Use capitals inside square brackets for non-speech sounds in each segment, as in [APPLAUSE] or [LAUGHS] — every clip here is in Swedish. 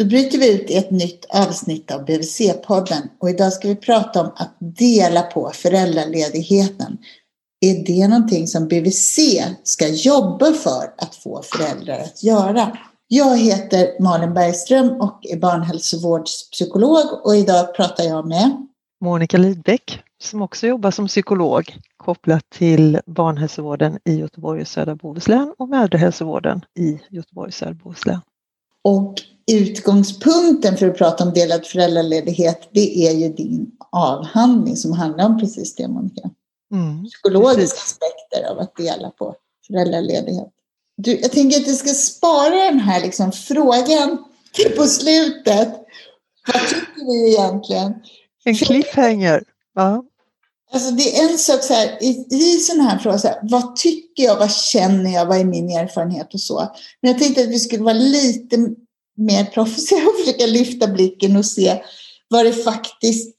Då bryter vi ut i ett nytt avsnitt av BVC-podden och idag ska vi prata om att dela på föräldraledigheten. Är det någonting som BVC ska jobba för att få föräldrar att göra? Jag heter Malin Bergström och är barnhälsovårdspsykolog och idag pratar jag med Monica Lidbeck som också jobbar som psykolog kopplat till barnhälsovården i Göteborg och södra Bohuslän och mödrahälsovården i Göteborg och södra Bohuslän. Och utgångspunkten för att prata om delad föräldraledighet det är ju din avhandling som handlar om precis det Monica. Mm, Psykologiska precis. aspekter av att dela på föräldraledighet. Du, jag tänker att du ska spara den här liksom frågan till på slutet. Vad tycker vi egentligen? En cliffhanger. Ja. Alltså det är en sak så här, i, i sådana här frågor, så här, vad tycker jag, vad känner jag, vad är min erfarenhet och så. Men jag tänkte att vi skulle vara lite mer proffsiga och försöka lyfta blicken och se vad det faktiskt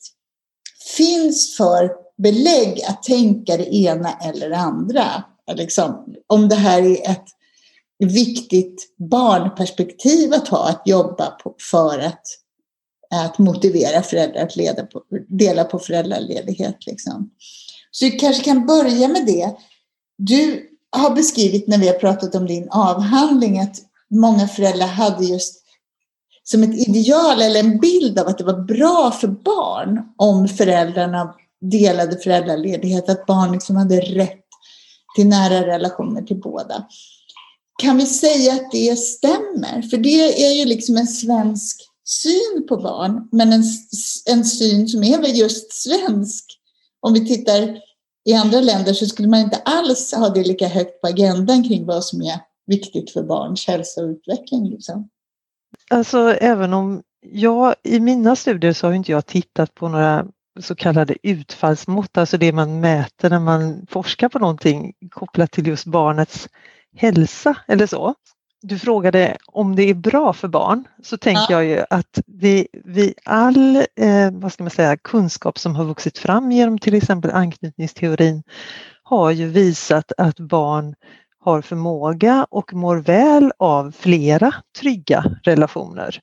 finns för belägg att tänka det ena eller det andra. Liksom, om det här är ett viktigt barnperspektiv att ha, att jobba på för att att motivera föräldrar att leda på, dela på föräldraledighet. Liksom. Så vi kanske kan börja med det. Du har beskrivit när vi har pratat om din avhandling att många föräldrar hade just som ett ideal eller en bild av att det var bra för barn om föräldrarna delade föräldraledighet, att barn liksom hade rätt till nära relationer till båda. Kan vi säga att det stämmer? För det är ju liksom en svensk syn på barn, men en, en syn som är väl just svensk. Om vi tittar i andra länder så skulle man inte alls ha det lika högt på agendan kring vad som är viktigt för barns hälsa och utveckling. Liksom. Alltså även om jag i mina studier så har inte jag tittat på några så kallade utfallsmått, alltså det man mäter när man forskar på någonting kopplat till just barnets hälsa eller så du frågade om det är bra för barn så tänker ja. jag ju att vi, vi all eh, vad ska man säga, kunskap som har vuxit fram genom till exempel anknytningsteorin har ju visat att barn har förmåga och mår väl av flera trygga relationer.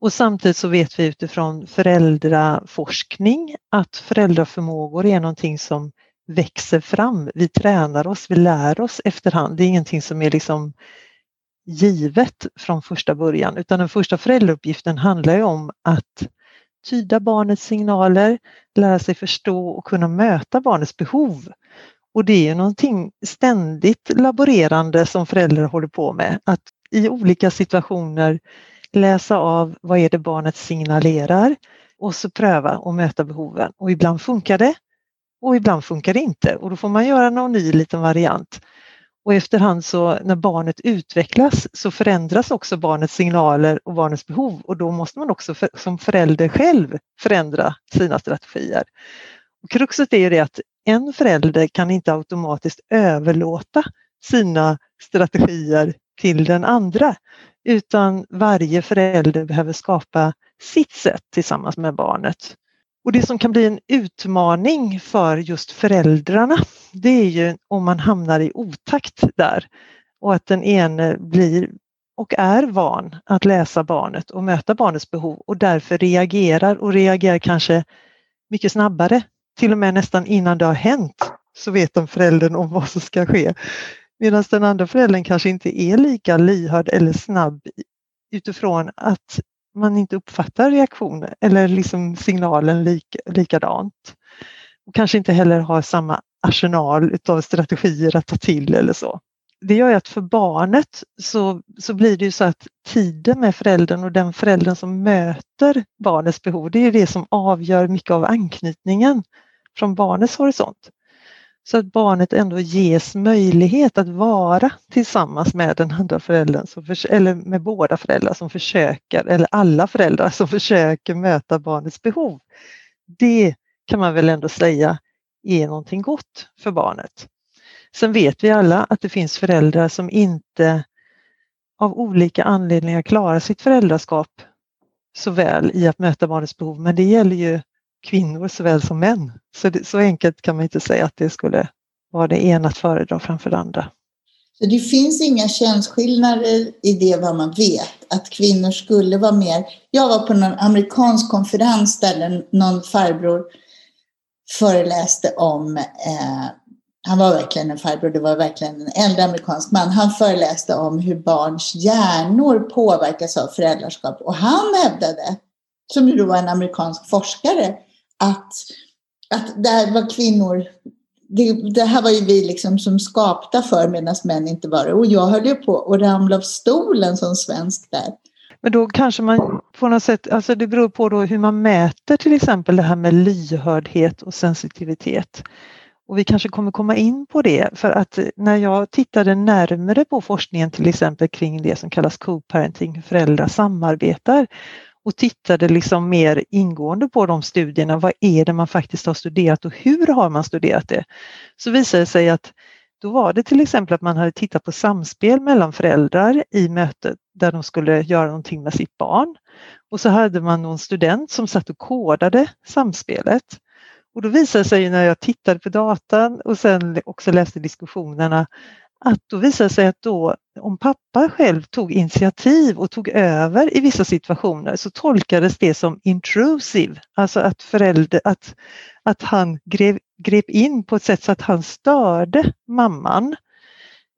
Och samtidigt så vet vi utifrån föräldraforskning att föräldraförmågor är någonting som växer fram. Vi tränar oss, vi lär oss efterhand. Det är ingenting som är liksom givet från första början utan den första föräldrauppgiften handlar ju om att tyda barnets signaler, lära sig förstå och kunna möta barnets behov. Och det är ju någonting ständigt laborerande som föräldrar håller på med, att i olika situationer läsa av vad är det barnet signalerar och så pröva och möta behoven. Och ibland funkar det och ibland funkar det inte och då får man göra någon ny liten variant. Och efterhand så när barnet utvecklas så förändras också barnets signaler och barnets behov och då måste man också för, som förälder själv förändra sina strategier. Och kruxet är ju det att en förälder kan inte automatiskt överlåta sina strategier till den andra utan varje förälder behöver skapa sitt sätt tillsammans med barnet. Och det som kan bli en utmaning för just föräldrarna, det är ju om man hamnar i otakt där och att den ene blir och är van att läsa barnet och möta barnets behov och därför reagerar och reagerar kanske mycket snabbare, till och med nästan innan det har hänt så vet de föräldern om vad som ska ske. Medan den andra föräldern kanske inte är lika lyhörd eller snabb utifrån att man inte uppfattar reaktionen eller liksom signalen lik, likadant. Och kanske inte heller har samma arsenal av strategier att ta till eller så. Det gör ju att för barnet så, så blir det ju så att tiden med föräldern och den föräldern som möter barnets behov, det är det som avgör mycket av anknytningen barnets horisont. Så att barnet ändå ges möjlighet att vara tillsammans med den andra föräldern, som för, eller med båda föräldrar som försöker, eller alla föräldrar som [LAUGHS] försöker möta barnets behov. Det kan man väl ändå säga är någonting gott för barnet. Sen vet vi alla att det finns föräldrar som inte av olika anledningar klarar sitt föräldraskap så väl i att möta barnets behov, men det gäller ju kvinnor såväl som män. Så, det, så enkelt kan man inte säga att det skulle vara det ena att föredra framför det andra. Så det finns inga könsskillnader i det vad man vet, att kvinnor skulle vara mer... Jag var på någon amerikansk konferens där någon farbror föreläste om, eh, han var verkligen en farbror, det var verkligen en äldre amerikansk man, han föreläste om hur barns hjärnor påverkas av föräldraskap och han hävdade, som ju då var en amerikansk forskare, att, att där var kvinnor det, det, här var ju vi liksom som skapta för medan män inte var det. Och jag höll ju på att ramla av stolen som svensk där. Men då kanske man på något sätt, alltså det beror på då hur man mäter till exempel det här med lyhördhet och sensitivitet. Och vi kanske kommer komma in på det för att när jag tittade närmare på forskningen till exempel kring det som kallas co-parenting, hur föräldrar samarbetar och tittade liksom mer ingående på de studierna. Vad är det man faktiskt har studerat och hur har man studerat det? Så visade det sig att då var det till exempel att man hade tittat på samspel mellan föräldrar i mötet där de skulle göra någonting med sitt barn. Och så hade man någon student som satt och kodade samspelet. Och då visade det sig när jag tittade på datan och sen också läste diskussionerna att då visade det sig att då, om pappa själv tog initiativ och tog över i vissa situationer så tolkades det som intrusive, alltså att, förälder, att, att han grep, grep in på ett sätt så att han störde mamman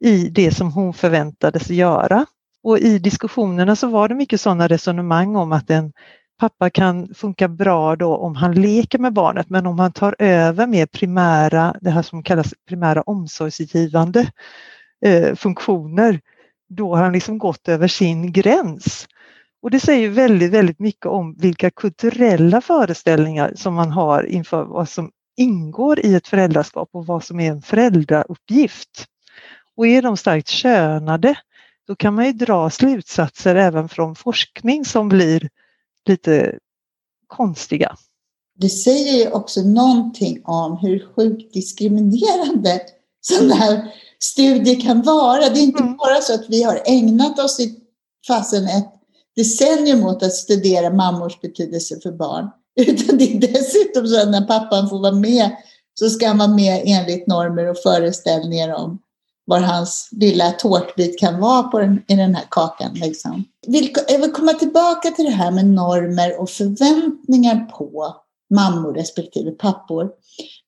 i det som hon förväntades göra. Och i diskussionerna så var det mycket sådana resonemang om att en pappa kan funka bra då om han leker med barnet men om han tar över mer primära, det här som kallas primära omsorgsgivande eh, funktioner, då har han liksom gått över sin gräns. Och det säger väldigt, väldigt mycket om vilka kulturella föreställningar som man har inför vad som ingår i ett föräldraskap och vad som är en föräldrauppgift. Och är de starkt könade, då kan man ju dra slutsatser även från forskning som blir lite konstiga. Det säger ju också någonting om hur sjukt diskriminerande sådana här studier kan vara. Det är inte mm. bara så att vi har ägnat oss i fasen ett decennium åt att studera mammors betydelse för barn. [LAUGHS] Utan det är dessutom så att när pappan får vara med så ska han vara med enligt normer och föreställningar om var hans lilla tårtbit kan vara på den, i den här kakan. Liksom. Jag vill komma tillbaka till det här med normer och förväntningar på mammor respektive pappor.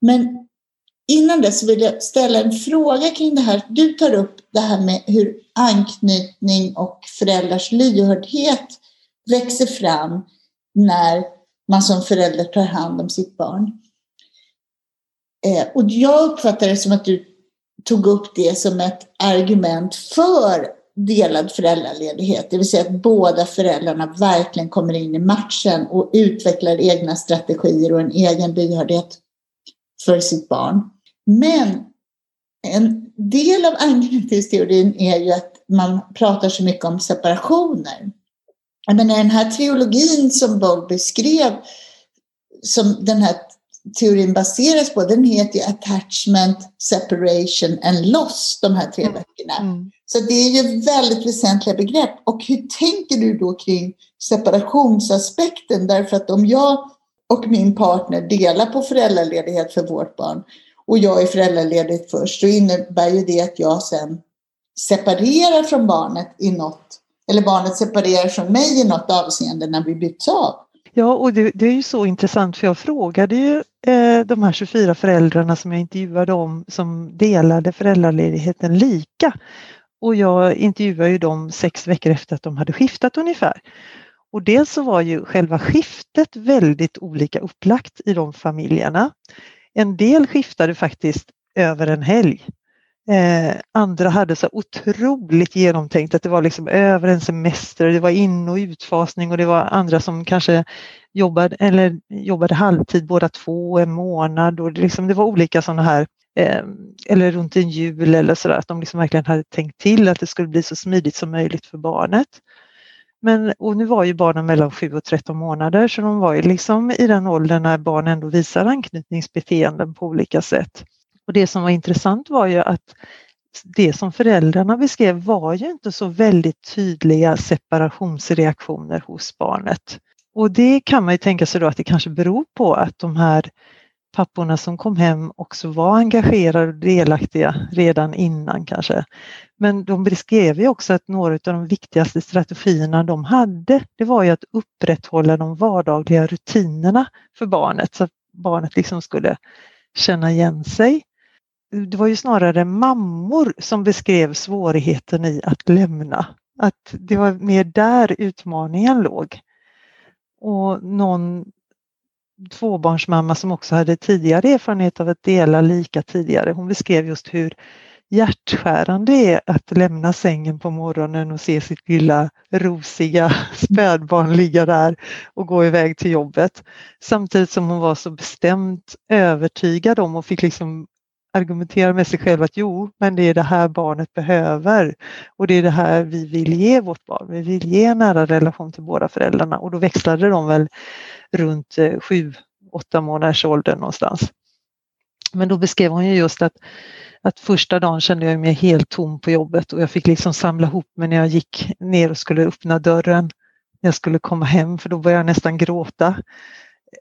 Men innan dess vill jag ställa en fråga kring det här. Du tar upp det här med hur anknytning och föräldrars lyhördhet växer fram när man som förälder tar hand om sitt barn. Eh, och jag uppfattar det som att du tog upp det som ett argument för delad föräldraledighet, det vill säga att båda föräldrarna verkligen kommer in i matchen och utvecklar egna strategier och en egen lyhördhet för sitt barn. Men en del av anknytningsteorin är ju att man pratar så mycket om separationer. Men den här triologin som Bob beskrev, som den här teorin baseras på, den heter ju Attachment, Separation and Loss, de här tre mm. böckerna. Mm. Så det är ju väldigt väsentliga begrepp. Och hur tänker du då kring separationsaspekten? Därför att om jag och min partner delar på föräldraledighet för vårt barn och jag är föräldraledig först så innebär ju det att jag sen separerar från barnet i något, eller barnet separerar från mig i något avseende när vi byts av. Ja, och det, det, är ju så intressant för jag frågade ju eh, de här 24 föräldrarna som jag intervjuade om som delade föräldraledigheten lika. Och jag intervjuade ju dem sex veckor efter att de hade skiftat ungefär. Och dels så var ju själva skiftet väldigt olika upplagt i de familjerna. En del skiftade faktiskt över en helg. Eh, andra hade så otroligt genomtänkt att det var liksom över en semester, det var in och utfasning och det var andra som kanske jobbade, eller jobbade halvtid båda två en månad och det, liksom, det var olika sådana här eh, eller runt en jul eller sådär, att de liksom verkligen hade tänkt till att det skulle bli så smidigt som möjligt för barnet. Men, och nu var ju barnen mellan 7 och 13 månader så de var ju liksom i den åldern när barn ändå visar anknytningsbeteenden på olika sätt. Och det som var intressant var ju att det som föräldrarna beskrev var ju inte så väldigt tydliga separationsreaktioner hos barnet. Och det kan man ju tänka sig då att det kanske beror på att de här papporna som kom hem också var engagerade och delaktiga redan innan kanske. Men de beskrev ju också att några av de viktigaste strategierna de hade, det var ju att upprätthålla de vardagliga rutinerna för barnet så att barnet liksom skulle känna igen sig. Det var ju snarare mammor som beskrev svårigheten i att lämna. Att det var mer där utmaningen låg. Och någon tvåbarnsmamma som också hade tidigare erfarenhet av att dela lika tidigare, hon beskrev just hur hjärtskärande det är att lämna sängen på morgonen och se sitt lilla rosiga [LAUGHS] spädbarn ligga där och gå iväg till jobbet. Samtidigt som hon var så bestämt övertygad om och fick liksom argumentera med sig själv att jo, men det är det här barnet behöver och det är det här vi vill ge vårt barn. Vi vill ge en nära relation till båda föräldrarna och då växlade de väl runt eh, sju, åtta månaders ålder någonstans. Men då beskrev hon ju just att, att första dagen kände jag mig helt tom på jobbet och jag fick liksom samla ihop mig när jag gick ner och skulle öppna dörren. När jag skulle komma hem för då började jag nästan gråta.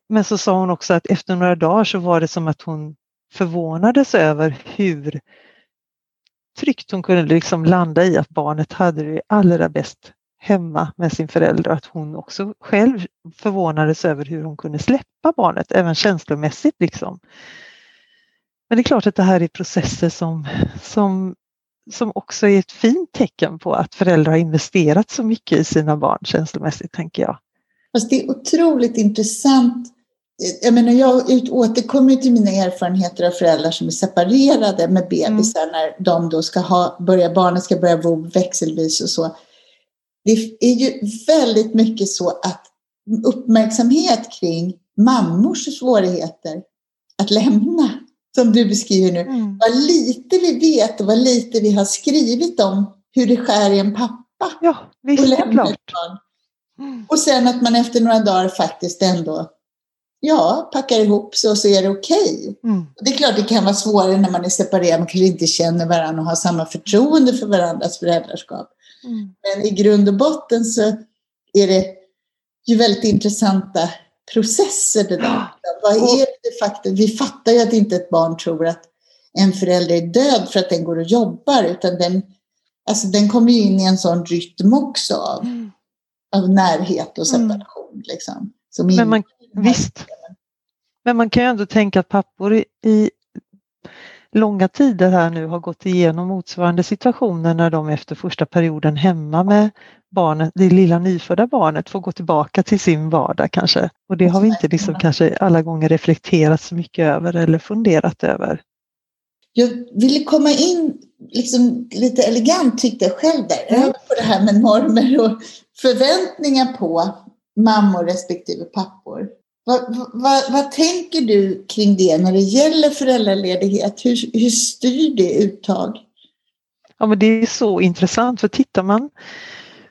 Men så sa hon också att efter några dagar så var det som att hon förvånades över hur tryggt hon kunde liksom landa i att barnet hade det allra bäst hemma med sin förälder och att hon också själv förvånades över hur hon kunde släppa barnet, även känslomässigt. Liksom. Men det är klart att det här är processer som, som, som också är ett fint tecken på att föräldrar har investerat så mycket i sina barn känslomässigt, tänker jag. Fast det är otroligt intressant. Jag menar, jag återkommer till mina erfarenheter av föräldrar som är separerade med bebisar mm. när de då ska ha, börja, barnen ska börja bo växelvis och så. Det är ju väldigt mycket så att uppmärksamhet kring mammors svårigheter att lämna som du beskriver nu. Mm. Vad lite vi vet och vad lite vi har skrivit om hur det skär i en pappa. Ja, visst, och lämna klart. Mm. Och sen att man efter några dagar faktiskt ändå ja, packar ihop sig och så är det okej. Okay. Mm. Det är klart det kan vara svårare när man är separerad, man kanske inte känner varandra och har samma förtroende för varandras föräldraskap. Mm. Men i grund och botten så är det ju väldigt intressanta processer det där. Vad är det faktum? Vi fattar ju att inte ett barn tror att en förälder är död för att den går och jobbar, utan den, alltså den kommer ju in i en sån rytm också av, mm. av närhet och mm. separation. Liksom, som Men man, visst. Men man kan ju ändå tänka att pappor i, i långa tider här nu har gått igenom motsvarande situationer när de efter första perioden hemma med barnet, det lilla nyfödda barnet får gå tillbaka till sin vardag kanske. Och det har vi inte liksom kanske alla gånger reflekterat så mycket över eller funderat över. Jag ville komma in liksom lite elegant tyckte jag själv där, mm. på det här med normer och förväntningar på mammor respektive pappor. Vad, vad, vad, tänker du kring det när det gäller föräldraledighet? Hur, hur styr det uttag? Ja, men det är så intressant för tittar man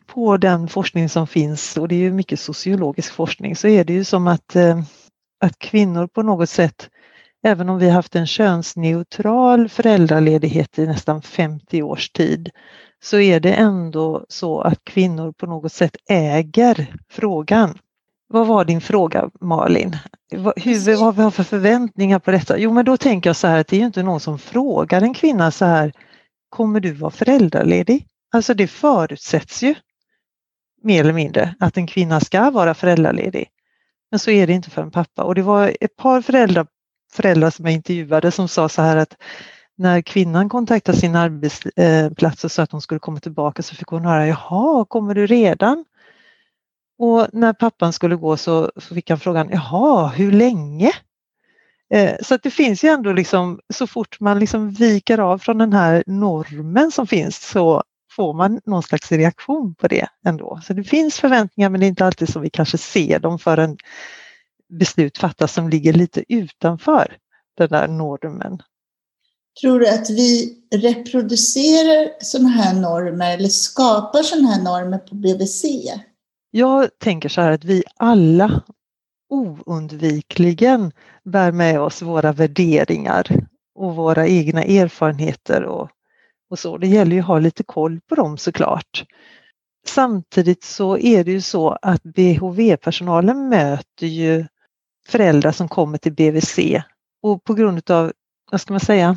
på den forskning som finns och det är ju mycket sociologisk forskning så är det ju som att, eh, att kvinnor på något sätt, även om vi haft en könsneutral föräldraledighet i nästan 50 års tid, så är det ändå så att kvinnor på något sätt äger frågan. Vad var din fråga Malin? Hur, vad vi har för förväntningar på detta? Jo men då tänker jag så här att det är inte någon som frågar en kvinna så här, kommer du vara föräldraledig? Alltså det förutsätts ju mer eller mindre att en kvinna ska vara föräldraledig. Men så är det inte för en pappa och det var ett par föräldrar, föräldrar som jag intervjuade som sa så här att när kvinnan kontaktade sin arbetsplats och sa att hon skulle komma tillbaka så fick hon höra, jaha, kommer du redan? Och när pappan skulle gå så, så fick han frågan, jaha, hur länge? Eh, så att det finns ju ändå liksom, så fort man liksom viker av från den här normen som finns så får man någon slags reaktion på det ändå. Så det finns förväntningar men det är inte alltid som vi kanske ser dem förrän beslut fattas som ligger lite utanför den där normen. Tror du att vi reproducerar sådana här normer eller skapar sådana här normer på BVC? Jag tänker så här att vi alla oundvikligen bär med oss våra värderingar och våra egna erfarenheter och, och så. Det gäller ju att ha lite koll på dem såklart. Samtidigt så är det ju så att BHV-personalen möter ju föräldrar som kommer till BVC Och på grund av, vad ska man säga,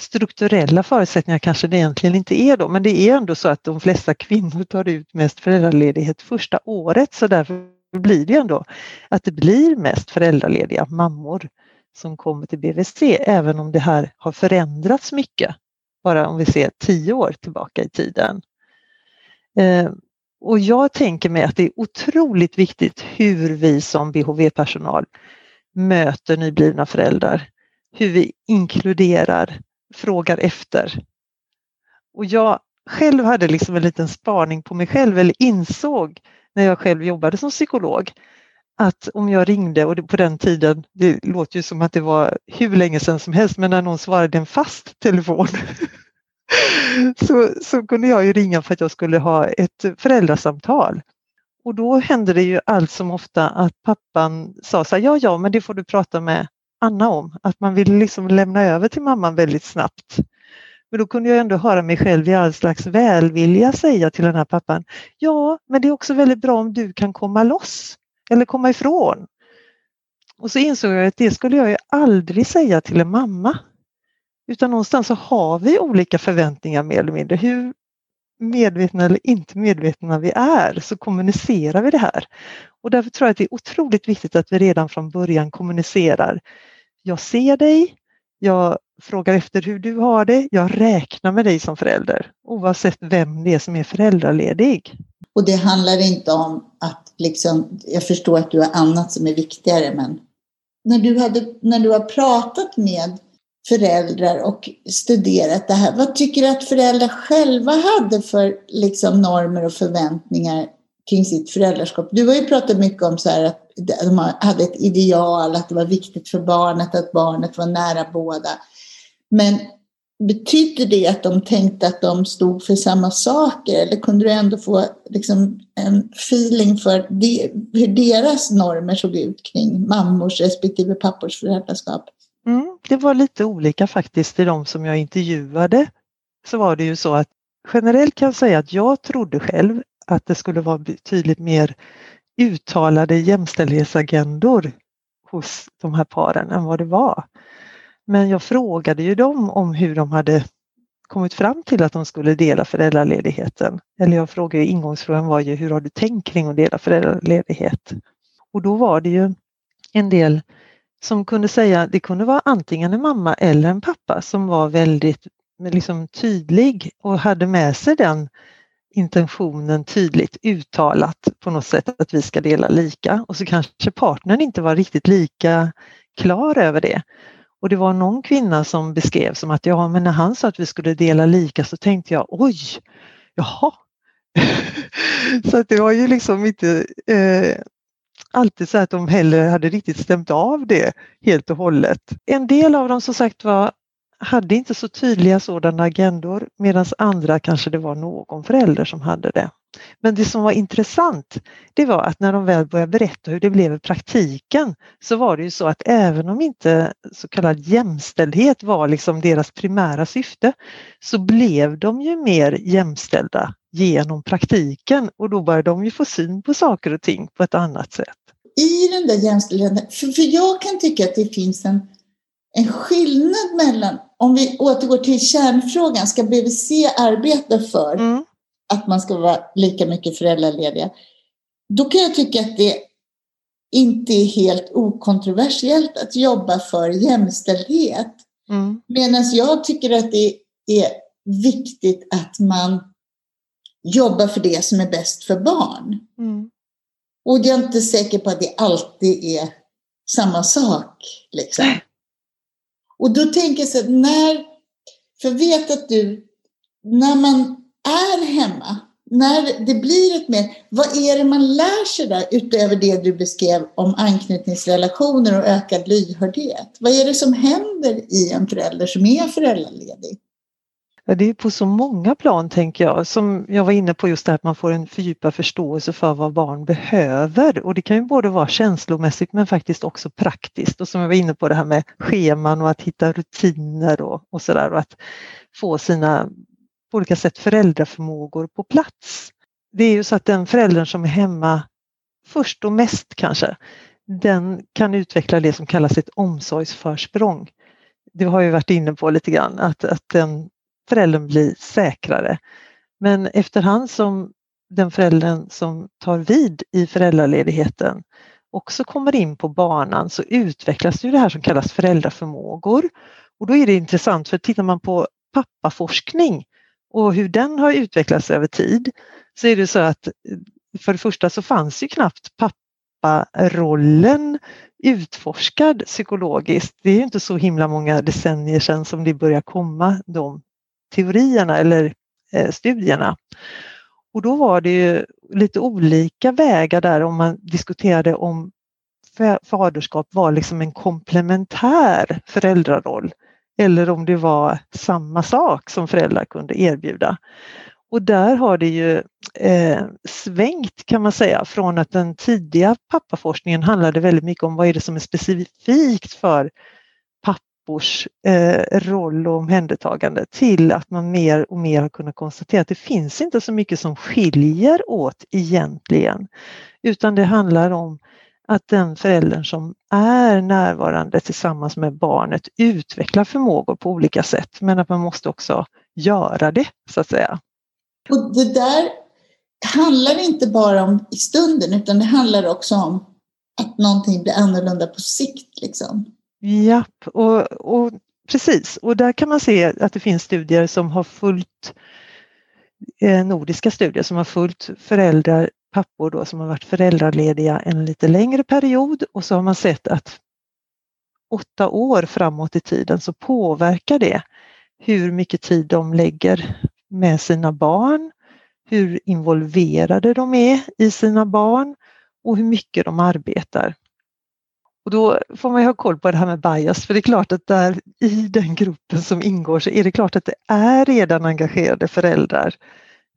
strukturella förutsättningar kanske det egentligen inte är då, men det är ändå så att de flesta kvinnor tar ut mest föräldraledighet första året så därför blir det ändå att det blir mest föräldralediga mammor som kommer till BVC, även om det här har förändrats mycket, bara om vi ser tio år tillbaka i tiden. Eh, och jag tänker mig att det är otroligt viktigt hur vi som BHV-personal möter nyblivna föräldrar, hur vi inkluderar, frågar efter. Och jag själv hade liksom en liten spaning på mig själv eller insåg när jag själv jobbade som psykolog att om jag ringde och på den tiden, det låter ju som att det var hur länge sedan som helst, men när någon svarade en fast telefon [LAUGHS] så, så kunde jag ju ringa för att jag skulle ha ett föräldrasamtal. Och då hände det ju allt som ofta att pappan sa så här, ja, ja, men det får du prata med Anna om. Att man ville liksom lämna över till mamman väldigt snabbt. Men då kunde jag ändå höra mig själv i all slags välvilja säga till den här pappan, ja, men det är också väldigt bra om du kan komma loss eller komma ifrån. Och så insåg jag att det skulle jag ju aldrig säga till en mamma. Utan någonstans så har vi olika förväntningar mer eller mindre. Hur medvetna eller inte medvetna vi är så kommunicerar vi det här. Och därför tror jag att det är otroligt viktigt att vi redan från början kommunicerar. Jag ser dig, jag frågar efter hur du har det, jag räknar med dig som förälder oavsett vem det är som är föräldraledig. Och det handlar inte om att liksom, jag förstår att du har annat som är viktigare men när du, hade, när du har pratat med föräldrar och studerat det här. Vad tycker du att föräldrar själva hade för liksom, normer och förväntningar kring sitt föräldraskap? Du har ju pratat mycket om så här att de hade ett ideal, att det var viktigt för barnet att barnet var nära båda. Men betydde det att de tänkte att de stod för samma saker eller kunde du ändå få liksom, en feeling för de, hur deras normer såg ut kring mammors respektive pappors föräldraskap? Mm, det var lite olika faktiskt i de som jag intervjuade. Så var det ju så att generellt kan jag säga att jag trodde själv att det skulle vara betydligt mer uttalade jämställdhetsagendor hos de här paren än vad det var. Men jag frågade ju dem om hur de hade kommit fram till att de skulle dela föräldraledigheten. Eller jag frågade, ingångsfrågan var ju hur har du tänkt kring att dela föräldraledighet? Och då var det ju en del som kunde säga det kunde vara antingen en mamma eller en pappa som var väldigt liksom, tydlig och hade med sig den intentionen tydligt uttalat på något sätt att vi ska dela lika och så kanske partnern inte var riktigt lika klar över det. Och det var någon kvinna som beskrev som att ja, men när han sa att vi skulle dela lika så tänkte jag oj, jaha. [LAUGHS] så att det var ju liksom inte eh, alltid så att de heller hade riktigt stämt av det helt och hållet. En del av dem som sagt var hade inte så tydliga sådana agendor medan andra kanske det var någon förälder som hade det. Men det som var intressant det var att när de väl började berätta hur det blev i praktiken så var det ju så att även om inte så kallad jämställdhet var liksom deras primära syfte så blev de ju mer jämställda genom praktiken och då började de ju få syn på saker och ting på ett annat sätt. I den där jämställdheten, för, jag kan tycka att det finns en, en skillnad mellan, om vi återgår till kärnfrågan, ska BVC arbeta för mm. att man ska vara lika mycket föräldralediga? Då kan jag tycka att det inte är helt okontroversiellt att jobba för jämställdhet. Mm. Medan jag tycker att det är viktigt att man jobba för det som är bäst för barn. Mm. Och jag är inte säker på att det alltid är samma sak. Liksom. Och då tänker jag så att när, för vet att du, när man är hemma, när det blir ett mer, vad är det man lär sig där utöver det du beskrev om anknytningsrelationer och ökad lyhördhet? Vad är det som händer i en förälder som är föräldraledig? Det är på så många plan tänker jag, som jag var inne på just det här att man får en fördjupad förståelse för vad barn behöver och det kan ju både vara känslomässigt men faktiskt också praktiskt och som jag var inne på det här med scheman och att hitta rutiner och, och sådär och att få sina på olika sätt föräldraförmågor på plats. Det är ju så att den föräldern som är hemma först och mest kanske den kan utveckla det som kallas ett omsorgsförsprång. Det har jag varit inne på lite grann, att, att den föräldern blir säkrare. Men efterhand som den föräldern som tar vid i föräldraledigheten också kommer in på banan så utvecklas ju det här som kallas föräldraförmågor. Och då är det intressant för tittar man på pappaforskning och hur den har utvecklats över tid så är det så att eh, för det första så fanns ju knappt papparollen utforskad psykologiskt. Det är ju inte så himla många decennier sedan som det börjar komma de teorierna eller eh, studierna. Och då var det ju lite olika vägar där om man diskuterade om faderskap var liksom en komplementär föräldraroll eller om det var samma sak som föräldrar kunde erbjuda. Och där har det ju eh, svängt kan man säga från att den tidiga pappaforskningen handlade väldigt mycket om vad är det som är specifikt för pappors eh, roll och omhändertagande till att man mer och mer har kunnat konstatera att det finns inte så mycket som skiljer åt egentligen. Utan det handlar om att den föräldern som är närvarande tillsammans med barnet utvecklar förmågor på olika sätt men att man måste också göra det så att säga. Och det där handlar inte bara om i stunden utan det handlar också om att någonting blir annorlunda på sikt. Liksom. Japp, och, och precis. Och där kan man se att det finns studier som har följt eh, nordiska studier som har följt föräldrar, pappor då som har varit föräldralediga en lite längre period och så har man sett att åtta år framåt i tiden så påverkar det hur mycket tid de lägger med sina barn, hur involverade de är i sina barn och hur mycket de arbetar. Och då får man ju ha koll på det här med bias, för det är klart att där i den gruppen som ingår så är det klart att det är redan engagerade föräldrar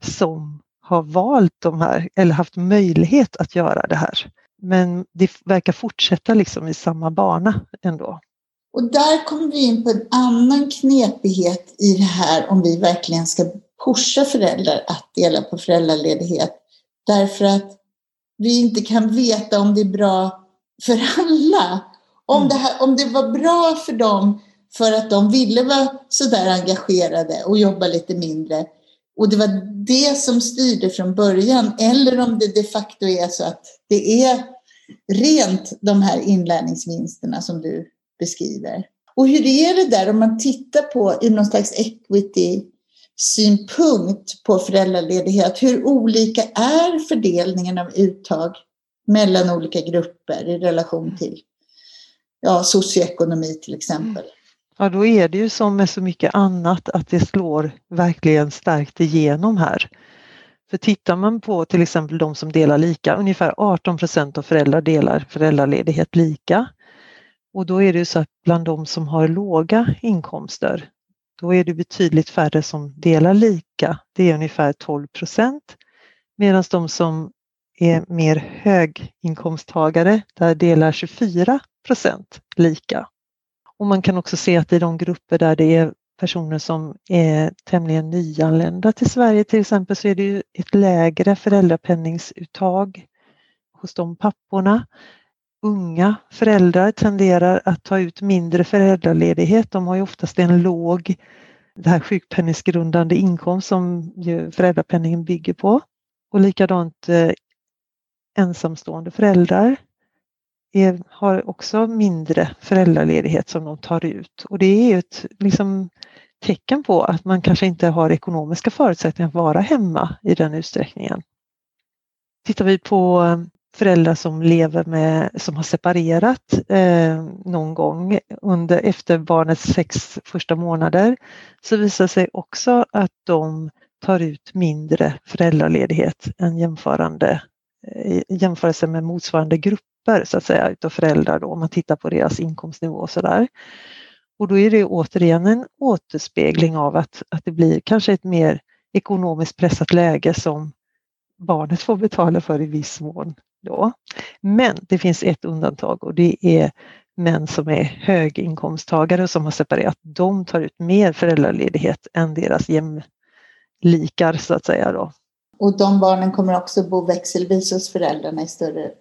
som har valt de här eller haft möjlighet att göra det här. Men det verkar fortsätta liksom i samma bana ändå. Och där kommer vi in på en annan knepighet i det här om vi verkligen ska pusha föräldrar att dela på föräldraledighet. Därför att vi inte kan veta om det är bra för alla. Om, mm. det, här, om det var bra för dem för att de ville vara sådär engagerade och jobba lite mindre och det var det som styrde från början eller om det de facto är så att det är rent de här inlärningsvinsterna som du beskriver. Och hur är det där om man tittar på i någon slags equity synpunkt på föräldraledighet. Hur olika är fördelningen av uttag mellan olika grupper i relation till ja, socioekonomi till exempel? Ja, då är det ju som med så mycket annat att det slår verkligen starkt igenom här. För tittar man på till exempel de som delar lika, ungefär 18 procent av föräldrar delar föräldraledighet lika. Och då är det ju så att bland de som har låga inkomster, då är det betydligt färre som delar lika. Det är ungefär 12 procent. Medan de som är mer höginkomsttagare, där delar 24 procent lika. Och man kan också se att i de grupper där det är personer som är tämligen nyanlända till Sverige till exempel så är det ju ett lägre föräldrapenningsuttag hos de papporna. Unga föräldrar tenderar att ta ut mindre föräldraledighet. De har ju oftast en låg det här sjukpenningsgrundande inkomst som ju föräldrapenningen bygger på. Och likadant eh, ensamstående föräldrar är, har också mindre föräldraledighet som de tar ut och det är ett liksom, tecken på att man kanske inte har ekonomiska förutsättningar att vara hemma i den utsträckningen. Tittar vi på eh, föräldrar som lever med, som har separerat eh, någon gång under, efter barnets sex första månader så visar sig också att de tar ut mindre föräldraledighet än jämförande, i jämförelse med motsvarande grupper så att säga utav föräldrar då, om man tittar på deras inkomstnivå och sådär. Och då är det återigen en återspegling av att, att det blir kanske ett mer ekonomiskt pressat läge som barnet får betala för i viss mån. Då. Men det finns ett undantag och det är män som är höginkomsttagare och som har separerat. De tar ut mer föräldraledighet än deras jämlikar så att säga. Då. Och de barnen kommer också bo växelvis hos föräldrarna i större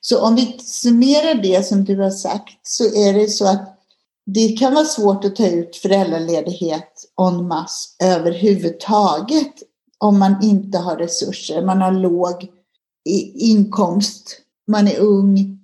Så om vi summerar det som du har sagt så är det så att det kan vara svårt att ta ut föräldraledighet en masse överhuvudtaget om man inte har resurser. Man har låg inkomst, man är ung,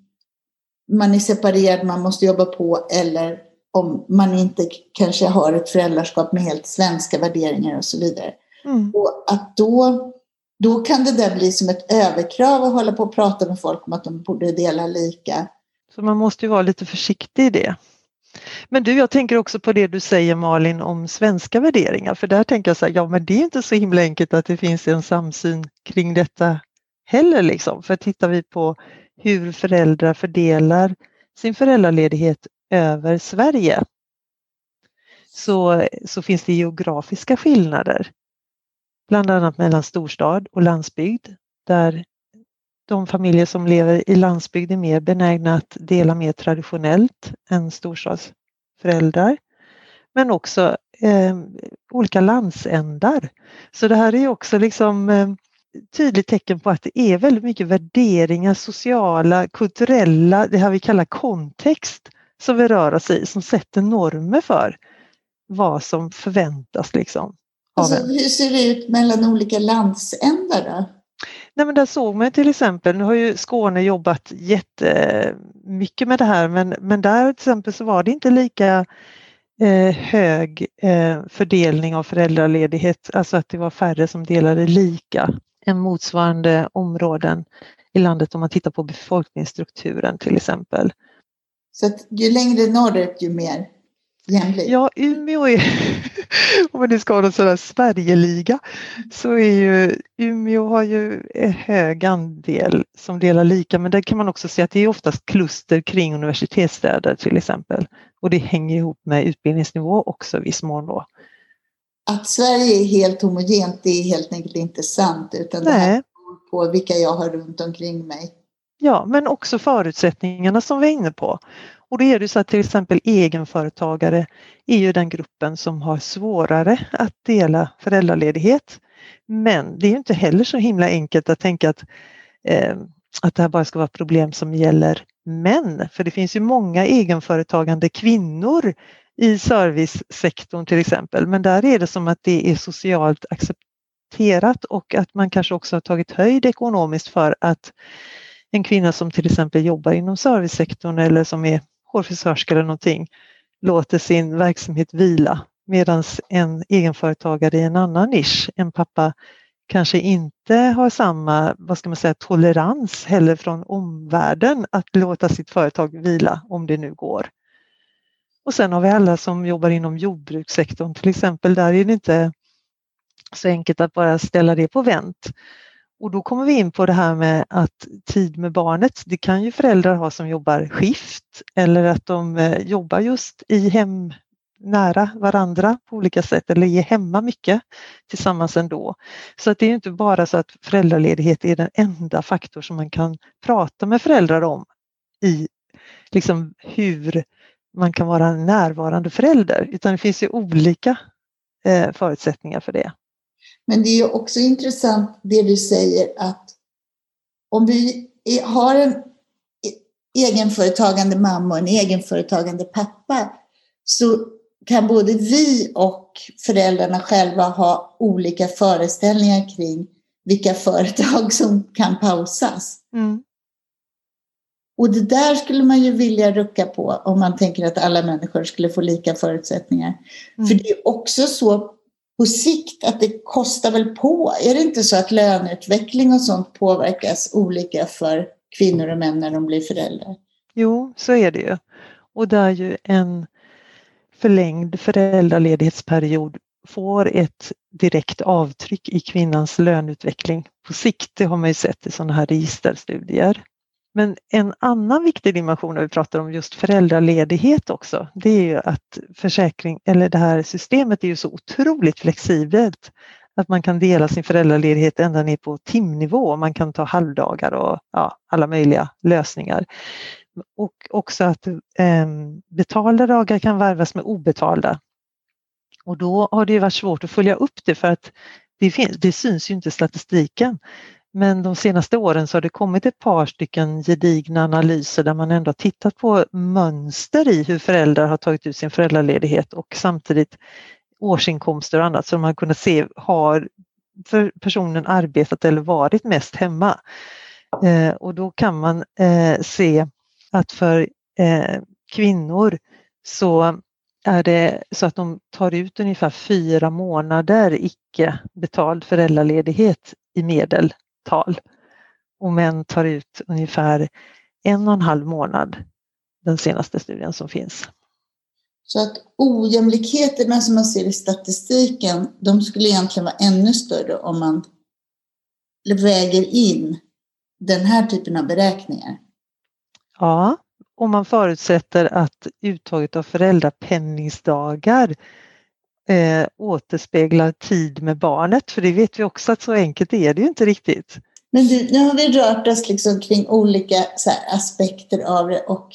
man är separerad, man måste jobba på eller om man inte kanske har ett föräldraskap med helt svenska värderingar och så vidare. Mm. Och att då, då kan det där bli som ett överkrav att hålla på och prata med folk om att de borde dela lika. Så man måste ju vara lite försiktig i det. Men du, jag tänker också på det du säger Malin om svenska värderingar, för där tänker jag så här, ja men det är inte så himla enkelt att det finns en samsyn kring detta heller liksom. För tittar vi på hur föräldrar fördelar sin föräldraledighet över Sverige så, så finns det geografiska skillnader. Bland annat mellan storstad och landsbygd där de familjer som lever i landsbygd är mer benägna att dela mer traditionellt än storstadsföräldrar. Men också eh, olika landsändar. Så det här är också liksom eh, tydligt tecken på att det är väldigt mycket värderingar, sociala, kulturella, det här vi kallar kontext som vi rör oss i som sätter normer för vad som förväntas. Liksom, alltså, hur ser det ut mellan olika landsändar då? Nej, men där såg man till exempel, nu har ju Skåne jobbat jättemycket med det här men, men där till exempel så var det inte lika eh, hög eh, fördelning av föräldraledighet, alltså att det var färre som delade lika än motsvarande områden i landet om man tittar på befolkningsstrukturen till exempel. Så att ju längre norrut ju mer jämlikt? Ja, Umeå är, [LAUGHS] om man nu ska ha någon sån här Sverigeliga, så är ju Umeå har ju en hög andel som delar lika, men där kan man också se att det är oftast kluster kring universitetsstäder till exempel. Och det hänger ihop med utbildningsnivå också i viss mån då. Att Sverige är helt homogent, det är helt enkelt inte sant, utan Nej. det här beror på vilka jag har runt omkring mig. Ja, men också förutsättningarna som vi är inne på. Och då är det så att till exempel egenföretagare är ju den gruppen som har svårare att dela föräldraledighet. Men det är inte heller så himla enkelt att tänka att, eh, att det här bara ska vara problem som gäller män. För det finns ju många egenföretagande kvinnor i servicesektorn till exempel. Men där är det som att det är socialt accepterat och att man kanske också har tagit höjd ekonomiskt för att en kvinna som till exempel jobbar inom servicesektorn eller som är hårfrisörska eller någonting låter sin verksamhet vila medan en egenföretagare i en annan nisch, en pappa, kanske inte har samma vad ska man säga, tolerans heller från omvärlden att låta sitt företag vila om det nu går. Och sen har vi alla som jobbar inom jordbrukssektorn till exempel. Där är det inte så enkelt att bara ställa det på vänt. Och då kommer vi in på det här med att tid med barnet, det kan ju föräldrar ha som jobbar skift eller att de eh, jobbar just i hem nära varandra på olika sätt eller är hemma mycket tillsammans ändå. Så att det är inte bara så att föräldraledighet är den enda faktor som man kan prata med föräldrar om i liksom hur man kan vara en närvarande förälder utan det finns ju olika eh, förutsättningar för det. Men det är också intressant det du säger att om vi har en egenföretagande mamma och en egenföretagande pappa så kan både vi och föräldrarna själva ha olika föreställningar kring vilka företag som kan pausas. Mm. Och det där skulle man ju vilja rucka på om man tänker att alla människor skulle få lika förutsättningar. Mm. För det är också så på sikt att det kostar väl på. Är det inte så att löneutveckling och sånt påverkas olika för kvinnor och män när de blir föräldrar? Jo, så är det ju. Och där ju en förlängd föräldraledighetsperiod får ett direkt avtryck i kvinnans löneutveckling på sikt. Det har man ju sett i sådana här registerstudier. Men en annan viktig dimension när vi pratar om just föräldraledighet också, det är ju att försäkring, eller det här systemet är ju så otroligt flexibelt att man kan dela sin föräldraledighet ända ner på timnivå. Man kan ta halvdagar och ja, alla möjliga lösningar. Och också att eh, betalda dagar kan varvas med obetalda. Och då har det varit svårt att följa upp det för att det, finns, det syns ju inte i statistiken. Men de senaste åren så har det kommit ett par stycken gedigna analyser där man ändå tittat på mönster i hur föräldrar har tagit ut sin föräldraledighet och samtidigt årsinkomster och annat så man kunnat se har för personen arbetat eller varit mest hemma. Eh, och då kan man eh, se att för eh, kvinnor så är det så att de tar ut ungefär fyra månader icke betald föräldraledighet i medel medeltal. Och män tar ut ungefär en och en halv månad, den senaste studien som finns. Så att ojämlikheterna som man ser i statistiken, de skulle egentligen vara ännu större om man väger in den här typen av beräkningar. Ja, om man förutsätter att uttaget av föräldrapenningsdagar eh, återspeglar tid med barnet, för det vet vi också att så enkelt är det ju inte riktigt. Men du, nu har vi rört oss liksom kring olika här, aspekter av det och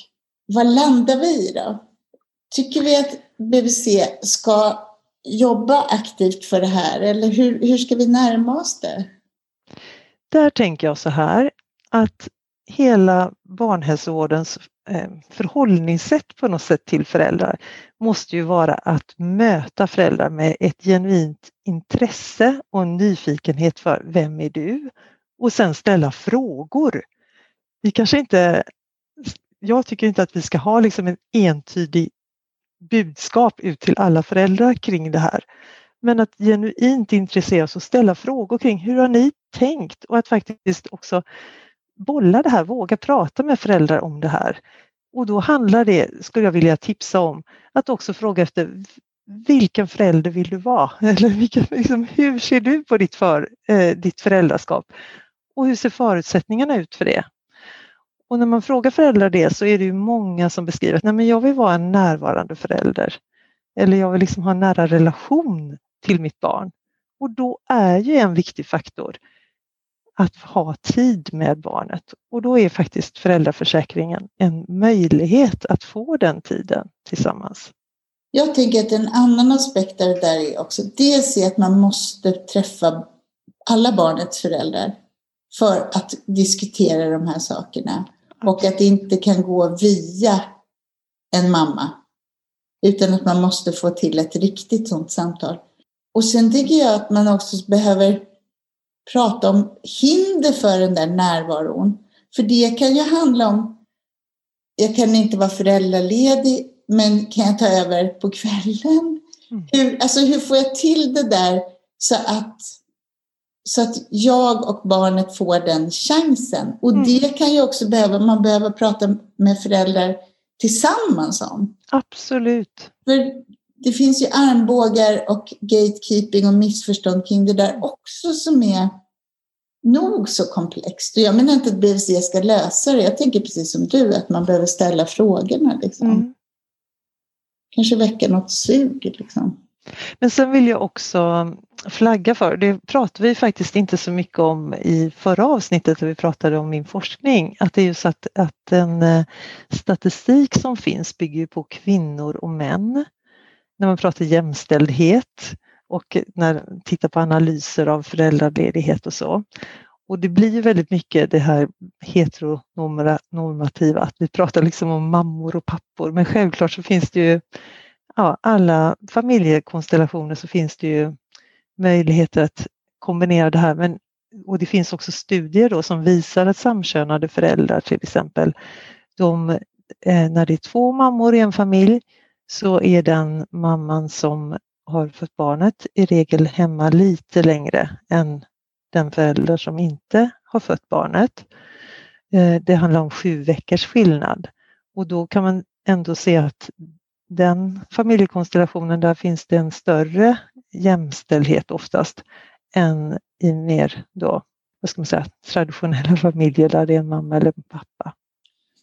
vad landar vi i då? Tycker vi att BVC ska jobba aktivt för det här eller hur, hur ska vi närma oss det? Där tänker jag så här att hela barnhälsovårdens Eh, förhållningssätt på något sätt till föräldrar måste ju vara att möta föräldrar med ett genuint intresse och en nyfikenhet för vem är du? Och sen ställa frågor. Vi kanske inte, jag tycker inte att vi ska ha liksom en entydig budskap ut till alla föräldrar kring det här. Men att genuint intressera oss och ställa frågor kring hur har ni tänkt och att faktiskt också bolla det här, våga prata med föräldrar om det här. Och då handlar det, skulle jag vilja tipsa om, att också fråga efter vilken förälder vill du vara? [LAUGHS] Eller vilken, liksom, hur ser du på ditt, för, eh, ditt föräldraskap? Och hur ser förutsättningarna ut för det? Och när man frågar föräldrar det så är det ju många som beskriver att Nej, men jag vill vara en närvarande förälder. Eller jag vill liksom ha en nära relation till mitt barn. Och då är ju en viktig faktor att ha tid med barnet och då är faktiskt föräldraförsäkringen en möjlighet att få den tiden tillsammans. Jag tänker att en annan aspekt där är också dels är att man måste träffa alla barnets föräldrar för att diskutera de här sakerna och att det inte kan gå via en mamma utan att man måste få till ett riktigt sådant samtal. Och sen tänker jag att man också behöver prata om hinder för den där närvaron. För det kan ju handla om, jag kan inte vara föräldraledig, men kan jag ta över på kvällen? Mm. Hur, alltså hur får jag till det där så att, så att jag och barnet får den chansen? Och mm. det kan ju också behöva, man behöver prata med föräldrar tillsammans om. Absolut. För det finns ju armbågar och gatekeeping och missförstånd kring det där också som är nog så komplext. jag menar inte att BVC ska lösa det. Jag tänker precis som du, att man behöver ställa frågorna. Liksom. Mm. Kanske väcka något sug. Liksom. Men sen vill jag också flagga för, det pratade vi faktiskt inte så mycket om i förra avsnittet där vi pratade om min forskning, att det är ju så att, att den eh, statistik som finns bygger på kvinnor och män. När man pratar jämställdhet och när tittar på analyser av föräldraledighet och så. Och det blir väldigt mycket det här heteronormativa, att vi pratar liksom om mammor och pappor, men självklart så finns det ju ja, alla familjekonstellationer så finns det ju möjligheter att kombinera det här. Men, och det finns också studier då som visar att samkönade föräldrar till exempel, de, eh, när det är två mammor i en familj så är den mamman som har fött barnet i regel hemma lite längre än den förälder som inte har fött barnet. Eh, det handlar om sju veckors skillnad och då kan man ändå se att den familjekonstellationen, där finns det en större jämställdhet oftast än i mer då, vad ska man säga, traditionella familjer där det är en mamma eller en pappa.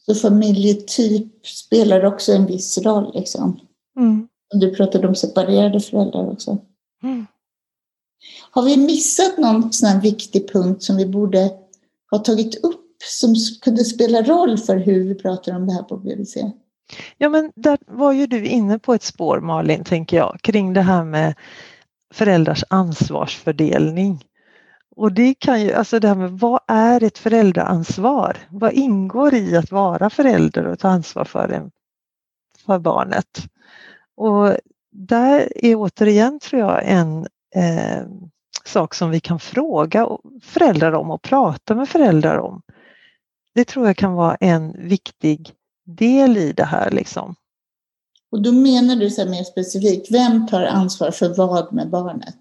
Så familjetyp spelar också en viss roll liksom? Mm. Du pratade om separerade föräldrar också. Mm. Har vi missat någon sån viktig punkt som vi borde ha tagit upp som kunde spela roll för hur vi pratar om det här på BVC? Ja, men där var ju du inne på ett spår Malin, tänker jag, kring det här med föräldrars ansvarsfördelning. Och det kan ju, alltså det här med vad är ett föräldraansvar? Vad ingår i att vara förälder och ta ansvar för, en, för barnet? Och där är återigen tror jag en eh, sak som vi kan fråga föräldrar om och prata med föräldrar om. Det tror jag kan vara en viktig del i det här. Liksom. Och då menar du så mer specifikt, vem tar ansvar för vad med barnet?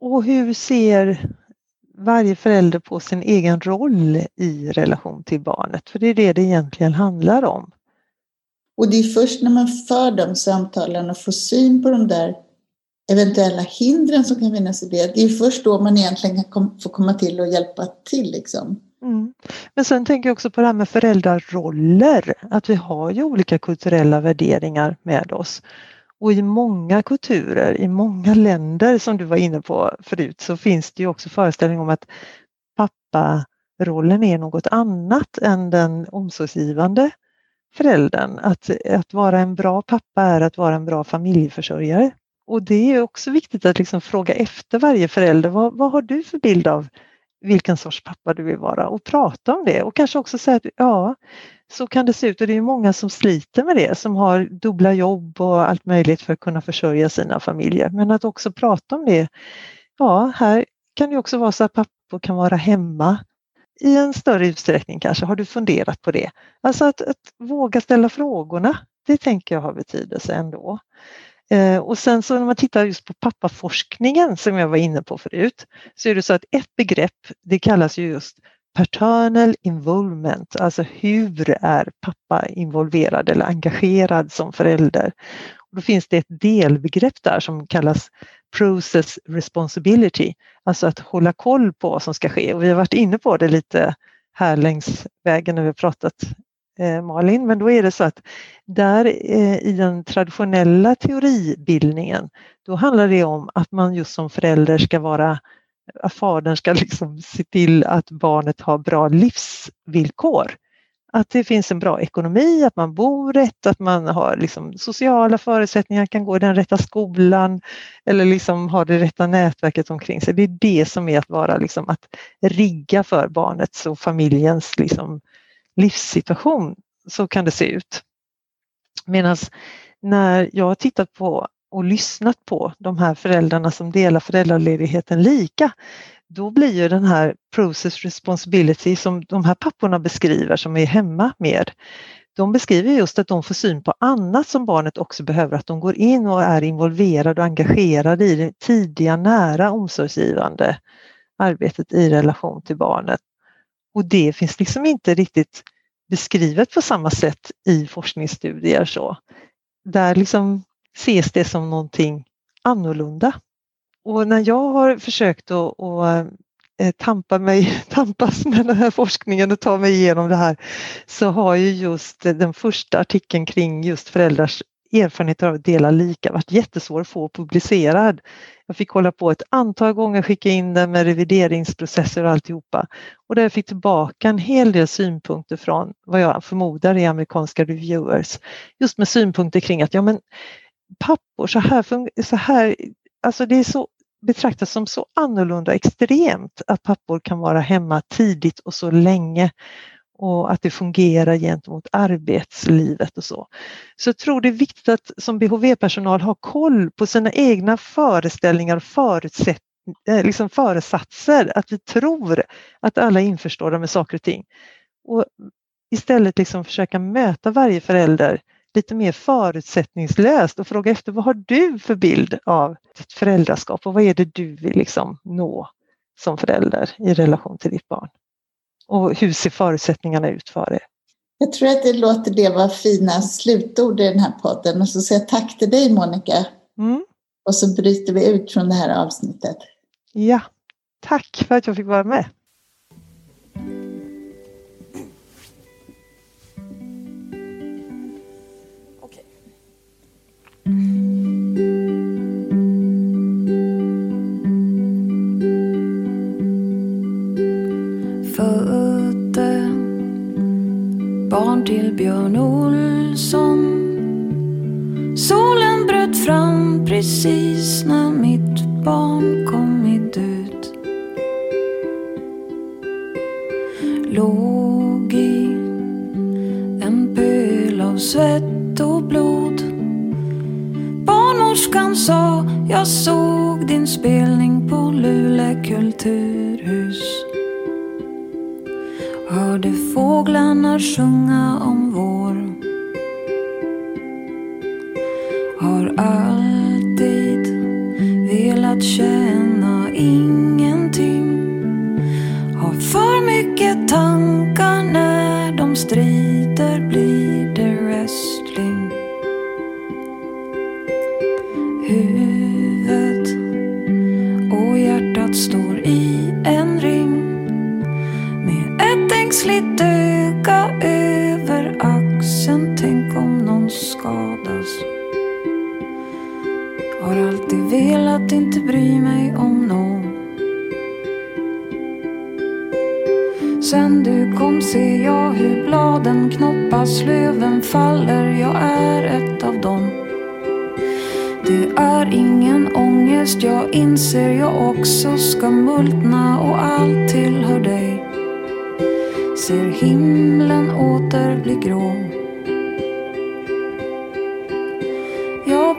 Och hur ser varje förälder på sin egen roll i relation till barnet? För det är det det egentligen handlar om. Och det är först när man för de samtalen och får syn på de där eventuella hindren som kan finnas i det, det är först då man egentligen kan få komma till och hjälpa till. Liksom. Mm. Men sen tänker jag också på det här med föräldraroller, att vi har ju olika kulturella värderingar med oss. Och i många kulturer, i många länder som du var inne på förut, så finns det ju också föreställning om att papparollen är något annat än den omsorgsgivande föräldern. Att, att vara en bra pappa är att vara en bra familjeförsörjare. Och det är också viktigt att liksom fråga efter varje förälder, vad, vad har du för bild av vilken sorts pappa du vill vara och prata om det och kanske också säga att ja, så kan det se ut och det är många som sliter med det som har dubbla jobb och allt möjligt för att kunna försörja sina familjer. Men att också prata om det. Ja, här kan det också vara så att pappor kan vara hemma i en större utsträckning kanske. Har du funderat på det? Alltså att, att våga ställa frågorna, det tänker jag har betydelse ändå. Eh, och sen så när man tittar just på pappaforskningen som jag var inne på förut så är det så att ett begrepp det kallas ju just paternal involvement, alltså hur är pappa involverad eller engagerad som förälder? Och då finns det ett delbegrepp där som kallas process responsibility, alltså att hålla koll på vad som ska ske. Och vi har varit inne på det lite här längs vägen när vi har pratat eh, Malin, men då är det så att där eh, i den traditionella teoribildningen, då handlar det om att man just som förälder ska vara fadern ska liksom se till att barnet har bra livsvillkor. Att det finns en bra ekonomi, att man bor rätt, att man har liksom sociala förutsättningar, kan gå i den rätta skolan eller liksom ha det rätta nätverket omkring sig. Det är det som är att vara liksom att rigga för barnets och familjens liksom livssituation. Så kan det se ut. Medan när jag har tittat på och lyssnat på de här föräldrarna som delar föräldraledigheten lika, då blir ju den här process responsibility som de här papporna beskriver som är hemma mer, de beskriver just att de får syn på annat som barnet också behöver, att de går in och är involverade och engagerade i det tidiga, nära omsorgsgivande arbetet i relation till barnet. Och det finns liksom inte riktigt beskrivet på samma sätt i forskningsstudier. Så. Där liksom ses det som någonting annorlunda. Och när jag har försökt att, att eh, tampa mig, [LAUGHS] tampas med den här forskningen och ta mig igenom det här så har ju just den första artikeln kring just föräldrars erfarenheter av att dela lika varit jättesvår att få publicerad. Jag fick hålla på ett antal gånger, skicka in den med revideringsprocesser och alltihopa. Och där jag fick tillbaka en hel del synpunkter från vad jag förmodar är amerikanska reviewers. Just med synpunkter kring att ja men pappor, så här, så här alltså det är så betraktas som så annorlunda extremt att pappor kan vara hemma tidigt och så länge och att det fungerar gentemot arbetslivet och så. Så jag tror det är viktigt att som BHV-personal ha koll på sina egna föreställningar och förutsätt, eh, liksom föresatser, att vi tror att alla är införstådda med saker och ting. Och istället liksom försöka möta varje förälder lite mer förutsättningslöst och fråga efter vad har du för bild av ditt föräldraskap och vad är det du vill liksom nå som förälder i relation till ditt barn? Och hur ser förutsättningarna ut för er? Jag tror att det låter det vara fina slutord i den här podden och så säger jag tack till dig Monica. Mm. Och så bryter vi ut från det här avsnittet. Ja, tack för att jag fick vara med. Födde barn till Björn Olsson. Solen bröt fram precis när mitt barn kommit ut. Låg i en pöl av svett och blod Barnmorskan sa, jag såg din spelning på Lule kulturhus. Hörde fåglarna sjunga om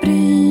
sempre.